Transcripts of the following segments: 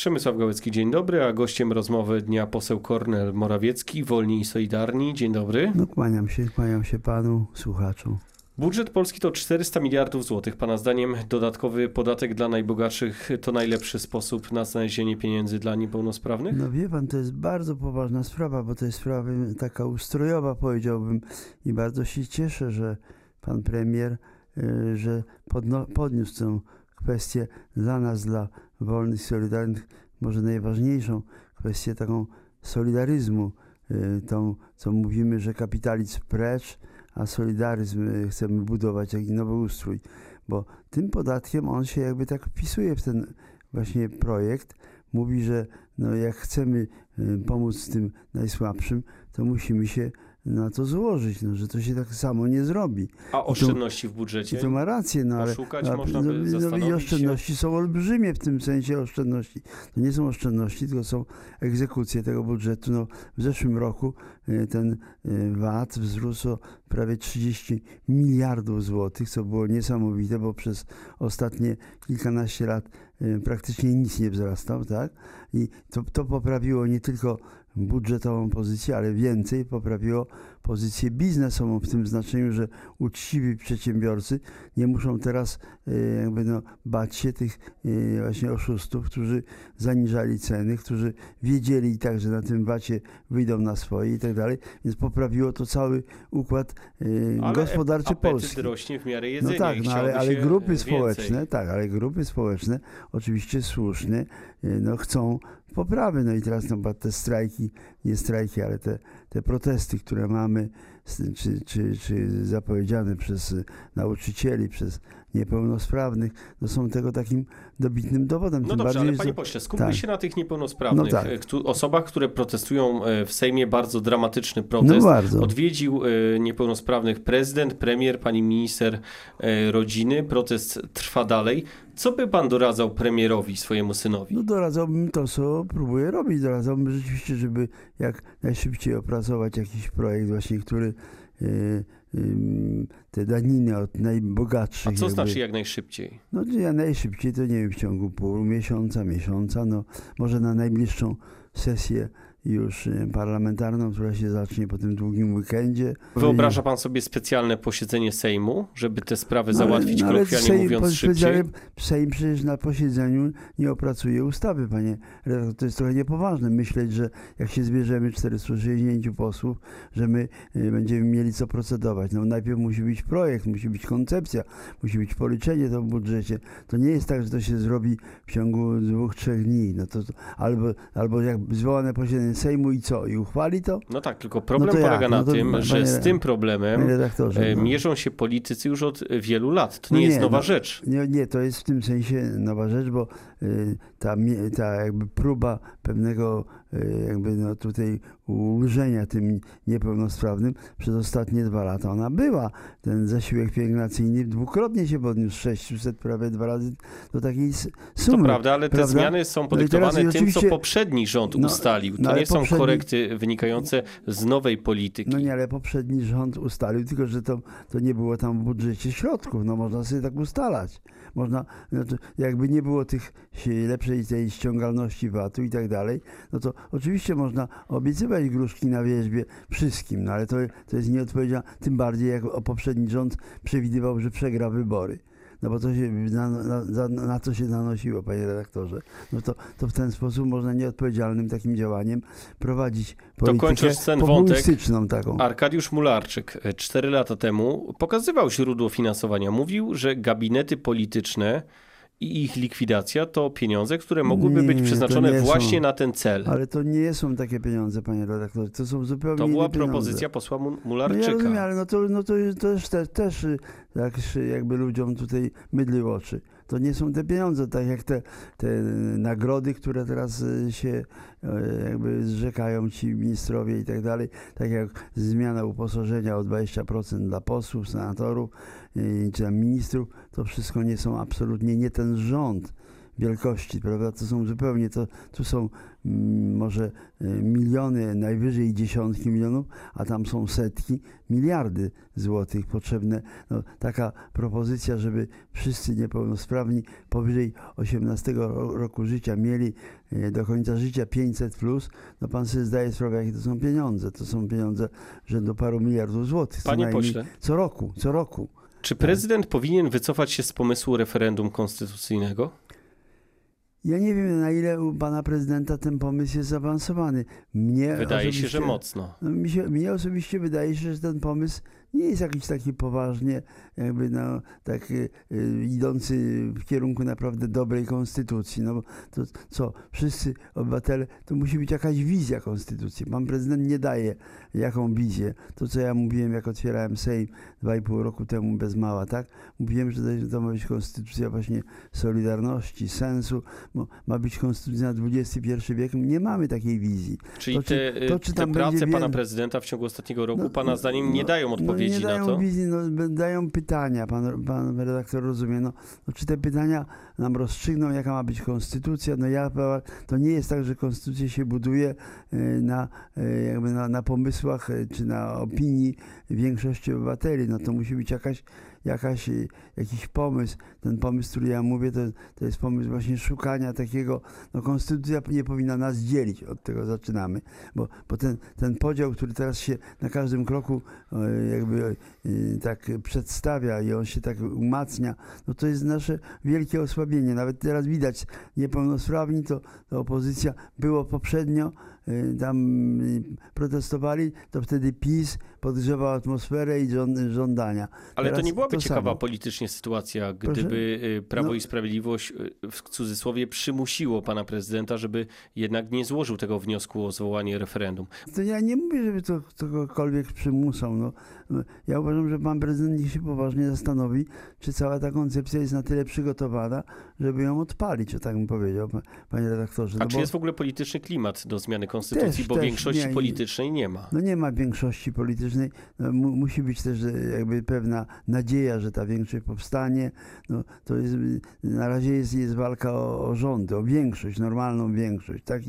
Przemysław Gałecki, dzień dobry, a gościem rozmowy dnia poseł Kornel Morawiecki, Wolni i Solidarni. Dzień dobry. No kłaniam się, kłaniam się panu, słuchaczom. Budżet Polski to 400 miliardów złotych. Pana zdaniem dodatkowy podatek dla najbogatszych to najlepszy sposób na znalezienie pieniędzy dla niepełnosprawnych? No wie pan, to jest bardzo poważna sprawa, bo to jest sprawa taka ustrojowa powiedziałbym i bardzo się cieszę, że pan premier, y, że podno, podniósł tę kwestię dla nas, dla wolnych, solidarnych, może najważniejszą kwestię taką solidaryzmu, y, tą, co mówimy, że kapitalizm precz, a solidaryzm y, chcemy budować, jak i nowy ustrój, bo tym podatkiem on się jakby tak wpisuje w ten właśnie projekt. Mówi, że no jak chcemy y, pomóc tym najsłabszym, to musimy się na to złożyć, no, że to się tak samo nie zrobi. A oszczędności w budżecie? I to ma rację, no ale no, można no, by no, i zastanowić oszczędności są olbrzymie w tym sensie oszczędności. To nie są oszczędności, tylko są egzekucje tego budżetu. No, w zeszłym roku y, ten y, VAT wzrósł o prawie 30 miliardów złotych, co było niesamowite, bo przez ostatnie kilkanaście lat y, praktycznie nic nie wzrastał, tak? I to, to poprawiło nie tylko budżetową pozycję, ale więcej poprawiło pozycję biznesową w tym znaczeniu, że uczciwi przedsiębiorcy nie muszą teraz y, jakby no, bać się tych y, właśnie oszustów, którzy zaniżali ceny, którzy wiedzieli i tak, że na tym wacie wyjdą na swoje i tak dalej, więc poprawiło to cały układ y, Ale gospodarczy Polski. rośnie w miarę No jedzenia tak, i no ale, ale grupy więcej. społeczne, tak, ale grupy społeczne oczywiście słusznie no, chcą poprawy. No i teraz no, te strajki, nie strajki, ale te, te protesty, które mamy, czy, czy, czy zapowiedziane przez nauczycieli, przez niepełnosprawnych, no są tego takim dobitnym dowodem. No Tym dobrze, bardziej, ale panie pośle, skupmy tak. się na tych niepełnosprawnych. No tak. e, Osobach, które protestują e, w Sejmie, bardzo dramatyczny No protest. bardzo. Odwiedził e, niepełnosprawnych prezydent, premier, pani minister rodziny. Protest trwa dalej. Co by pan doradzał premierowi, swojemu synowi? No doradzałbym to, co próbuję robić. Doradzałbym rzeczywiście, żeby jak najszybciej opracować jakiś projekt właśnie, który te daniny od najbogatszych. A co jakby- znaczy jak najszybciej? No ja najszybciej to nie wiem, w ciągu pół miesiąca, miesiąca, no może na najbliższą sesję już parlamentarną, która się zacznie po tym długim weekendzie. Wyobraża pan sobie specjalne posiedzenie Sejmu, żeby te sprawy No załatwić, no kolokwialnie Sejm- mówiąc, szybciej? Sejm przecież na posiedzeniu nie opracuje ustawy, panie redaktor. To jest trochę niepoważne myśleć, że jak się zbierzemy 460 posłów, że my y, będziemy mieli co procedować. No najpierw musi być projekt, musi być koncepcja, musi być policzenie to w budżecie. To nie jest tak, że to się zrobi w ciągu dwóch, trzech dni. No to, to, albo, albo jak zwołane posiedzenie Sejmu i co? I uchwali to? No tak, tylko problem to jak? polega na No tym, że z tym problemem e, no. mierzą się politycy już od wielu lat. To No nie jest nie, nowa no- rzecz. Nie, nie, to jest w tym sensie nowa rzecz, bo y, ta, ta jakby próba pewnego y, jakby no tutaj ulżenia tym niepełnosprawnym przez ostatnie dwa lata ona była. Ten zasiłek pielęgnacyjny dwukrotnie się podniósł, 600 prawie dwa razy do takiej s- To sumy. prawda, ale te prawda? zmiany są No podyktowane i tym, co poprzedni rząd No, ustalił. To no nie są korekty wynikające z nowej polityki. No nie, ale poprzedni rząd ustalił, tylko że to, to nie było tam w budżecie środków. No można sobie tak ustalać. Można, no to jakby nie było tych lepszej tej ściągalności VAT-u i tak dalej, no to oczywiście można obiecywać gruszki na wierzbie wszystkim, no ale to, to jest nieodpowiedzialne, tym bardziej jak poprzedni rząd przewidywał, że przegra wybory. No bo to się, na, na, na, co się nanosiło, panie redaktorze. No to, to w ten sposób można nieodpowiedzialnym takim działaniem prowadzić politykę wątek, populistyczną taką. Arkadiusz Mularczyk e, cztery lata temu pokazywał źródło finansowania. Mówił, że gabinety polityczne i ich likwidacja to pieniądze, które mogłyby Nie, być przeznaczone nie są. właśnie na ten cel. Ale to nie są takie pieniądze, panie redaktorze. To są zupełnie To była propozycja posła Mu- No ja Mularczyka. rozumiem, ale no to, no to też, też, też tak, jakby ludziom tutaj mydli oczy. To nie są te pieniądze, tak jak te, te nagrody, które teraz y, się y, jakby zrzekają ci ministrowie i tak dalej. Tak jak zmiana uposażenia o 20% dla posłów, senatorów y, czy ministrów. To wszystko nie są absolutnie nie ten rząd wielkości, prawda? To są zupełnie, to, tu są mm, może e, miliony, najwyżej dziesiątki milionów, a tam są setki, miliardy złotych potrzebne. No, taka propozycja, żeby wszyscy niepełnosprawni powyżej 18 ro- roku życia mieli e, do końca życia 500 plus, no pan sobie zdaje sprawę, jakie to są pieniądze. To są pieniądze rzędu paru miliardów złotych. Panie pośle, Co roku, co roku. czy prezydent powinien wycofać się z pomysłu referendum konstytucyjnego? Ja nie wiem, na ile u pana prezydenta ten pomysł jest zaawansowany. Mnie Wydaje się, że mocno. No, mi się, mnie osobiście wydaje się, że ten pomysł nie jest jakiś taki poważnie, jakby no, tak y, y, idący w kierunku naprawdę dobrej konstytucji. No bo to co, wszyscy obywatele, to musi być jakaś wizja konstytucji. Pan prezydent nie daje jaką wizję. To co ja mówiłem, jak otwierałem Sejm dwa i pół roku temu bez mała, tak? Mówiłem, że to, to ma być konstytucja właśnie solidarności, sensu. Bo ma być konstytucja na XXI wiek. Nie mamy takiej wizji. Czyli To czy- te, to y, czy te prace będzie pana prezydenta w ciągu ostatniego roku, No, pana zdaniem, nie no, dają no odpowiedzi nie dają na to? Wizji, no, dają pytania, pan, pan redaktor rozumie. No, no, czy te pytania nam rozstrzygną, jaka ma być konstytucja? No ja, to nie jest tak, że konstytucja się buduje e, na, e, jakby na, na pomysłach e, czy na opinii większości obywateli. No to musi być jakaś, jakaś, jakiś pomysł. Ten pomysł, który ja mówię, to, to jest pomysł właśnie szukania takiego, no konstytucja nie powinna nas dzielić, od tego zaczynamy, bo, bo ten, ten podział, który teraz się na każdym kroku e, jakby e, tak przedstawia i on się tak umacnia, no to jest nasze wielkie osłabienie. Nawet teraz widać, niepełnosprawni to, to opozycja było poprzednio, tam e, protestowali, to wtedy PiS podgrzewał atmosferę i żąd, żądania. Ale to Teraz nie byłaby to ciekawa samo. politycznie sytuacja, Proszę? gdyby y, Prawo No. i Sprawiedliwość y, w cudzysłowie przymusiło pana prezydenta, żeby jednak nie złożył tego wniosku o zwołanie referendum. To ja nie mówię, żeby to kogokolwiek przymusał. No. Ja uważam, że pan prezydent niech się poważnie zastanowi, czy cała ta koncepcja jest na tyle przygotowana, żeby ją odpalić, o tak bym powiedział, pa- panie redaktorze. A No czy bo- jest w ogóle polityczny klimat do zmiany konstytucji, Też, bo też, większości nie, politycznej nie ma. No nie ma większości politycznej. No, mu, musi być też e, jakby pewna nadzieja, że ta większość powstanie. No, to jest, na razie jest, jest walka o, o rządy, o większość, normalną większość. Tak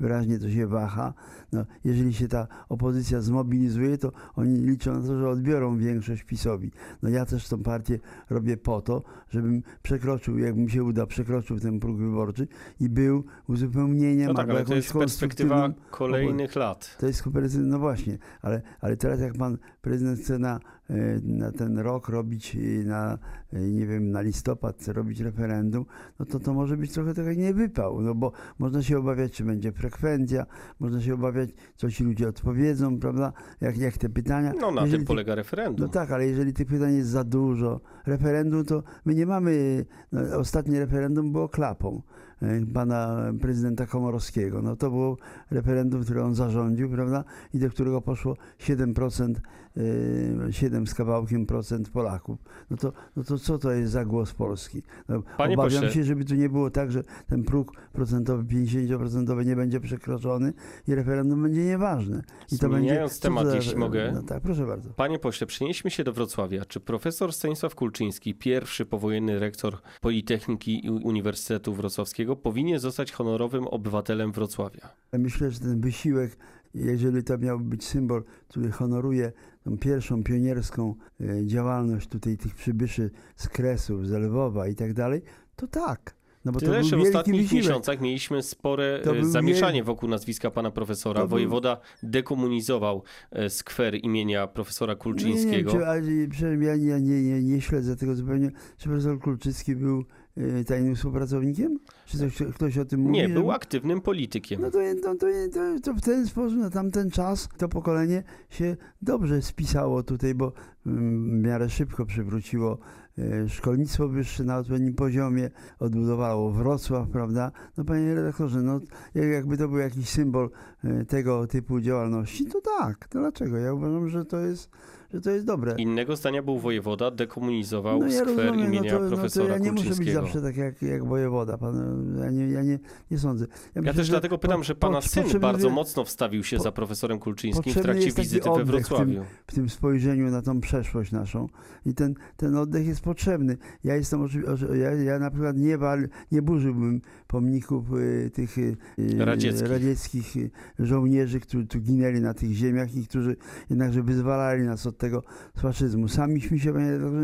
wyraźnie to się waha. No, jeżeli się ta opozycja zmobilizuje, to oni liczą na to, że odbiorą większość PiSowi. No ja też tą partię robię po to, żebym przekroczył, jak mi się uda, przekroczył ten próg wyborczy i był uzupełnieniem No tak, ale to jest perspektywa kolejnych lat. to jest no właśnie, ale, ale teraz jak pan prezydent chce na, e, na ten rok robić, e, na, e, nie wiem, na listopad chce robić referendum, no to to może być trochę taki niewypał, no bo można się obawiać, czy będzie frekwencja, można się obawiać, co ci ludzie odpowiedzą, prawda, jak, jak te pytania. No na Jeżeli tym ty- polega referendum. no tak, ale jeżeli tych pytań jest za dużo, referendum to my nie mamy, no, ostatnie referendum było klapą e, pana prezydenta Komorowskiego. No to było referendum, które on zarządził, prawda, i do którego poszło 7%, e, 7 z kawałkiem procent Polaków. No to, no to co to jest za głos Polski? No, obawiam pośle- się, żeby tu nie było tak, że ten próg procentowy, 50% nie będzie przekroczony i referendum będzie nieważne. I to będzie, Zmieniając to temat, za- jeśli mogę. No tak, proszę bardzo. Panie pośle, przenieśmy się do Wrocławia. Czy profesor Stanisław Kulczyński, pierwszy powojenny rektor Politechniki i Uniwersytetu Wrocławskiego, powinien zostać honorowym obywatelem Wrocławia? Myślę, że ten wysiłek, jeżeli to miał być symbol, który honoruje pierwszą pionierską e, działalność tutaj tych przybyszy z Kresów, z Lwowa i tak dalej, to tak. No bo Tyle, że w ostatnich wysiłek. miesiącach mieliśmy spore e, zamieszanie wiel- wokół nazwiska pana profesora. Był- Wojewoda dekomunizował e, skwer imienia profesora nie, Kulczyńskiego. nie, ale, przepraszam, ja nie, nie, nie, nie śledzę tego zupełnie. Czy profesor Kulczycki był tajnym współpracownikiem? Czy coś, ktoś o tym mówi? Nie, że- był aktywnym politykiem. No to, to, to, to w ten sposób, na tamten czas, to pokolenie się dobrze spisało tutaj, bo w miarę szybko przywróciło e, szkolnictwo wyższe na odpowiednim poziomie, odbudowało Wrocław, prawda? No panie redaktorze, no jak- jakby to był jakiś symbol e, tego typu działalności, to tak, to dlaczego? Ja uważam, że to jest, że to jest dobre. Innego zdania był wojewoda, dekomunizował No ja skwer rozumiem, imienia no to, no to profesora ja nie muszę być zawsze tak jak, jak wojewoda, pan, ja, nie, ja nie, nie sądzę. Ja myślę, też dlatego pytam, po- że pana po- syn bardzo mocno wstawił się po- za profesorem Kulczyńskim w trakcie wizyty we oddech w tym- Wrocławiu. w tym spojrzeniu na tą przeszłość, przeszłość naszą i ten, ten oddech jest potrzebny. Ja jestem oczywiście, ja, ja na przykład nie, wal, nie burzyłbym pomników y, tych y, y, Radzieckich. radzieckich y, żołnierzy, którzy tu ginęli na tych ziemiach i którzy jednakże wyzwalali nas od tego faszyzmu. Samiśmy się,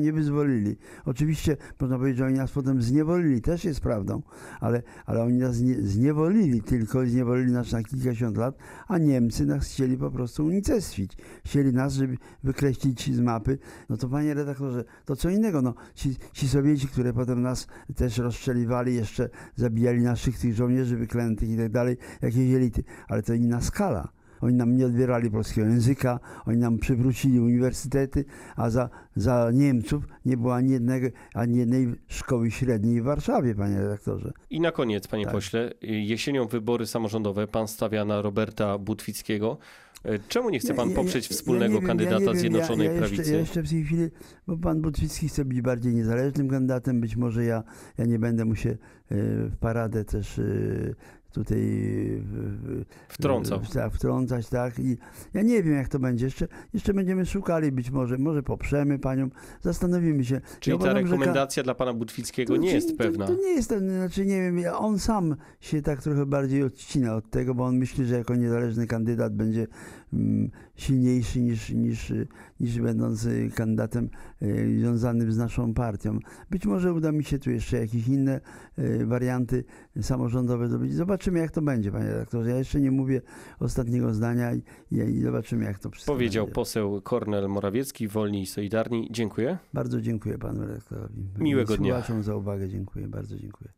nie wyzwolili. Oczywiście można powiedzieć, że oni nas potem zniewolili, też jest prawdą, ale, ale oni nas nie, zniewolili tylko, zniewolili nas na kilkadziesiąt lat, a Niemcy nas chcieli po prostu unicestwić. Chcieli nas, żeby wykreślić z mapy. No to panie redaktorze, to co innego. No, ci, ci Sowieci, które potem nas też rozstrzeliwali, jeszcze zabijali naszych tych żołnierzy wyklętych i tak dalej, jakieś elity, ale to inna skala. Oni nam nie odbierali polskiego języka, oni nam przywrócili uniwersytety, a za, za Niemców nie było ani, jednego, ani jednej szkoły średniej w Warszawie, panie redaktorze. I na koniec, panie Tak. pośle, jesienią wybory samorządowe. Pan stawia na Roberta Butwickiego. E, Czemu nie chce pan poprzeć wspólnego nie wiem, kandydata Zjednoczonej ja, ja Prawicy? Jeszcze, ja jeszcze w tej chwili, bo pan Butwicki chce być bardziej niezależnym kandydatem, być może ja, ja nie będę mu się e, w paradę też e, tutaj w, w, Wtrącał. tak, wtrącać, tak. I ja nie wiem, jak to będzie. Jeszcze, jeszcze będziemy szukali być może, może poprzemy panią, zastanowimy się. Czyli Ja ta uważam, że ka- rekomendacja dla pana Butwickiego to- nie to- jest to, pewna. To, nie jest, ten, znaczy nie wiem, on sam się tak trochę bardziej odcina od tego, bo on myśli, że jako niezależny kandydat będzie silniejszy niż, niż, niż będąc y, kandydatem y, związanym z naszą partią. Być może uda mi się tu jeszcze jakieś inne y, warianty samorządowe zrobić. Zobaczymy, jak to będzie, panie redaktorze. Ja jeszcze nie mówię ostatniego zdania i, i, zobaczymy, jak to wszystko Powiedział będzie. poseł Kornel Morawiecki, Wolni i Solidarni. Dziękuję. Bardzo dziękuję panu redaktorowi. Miłego dnia. Słuchaczom za uwagę dziękuję, bardzo dziękuję.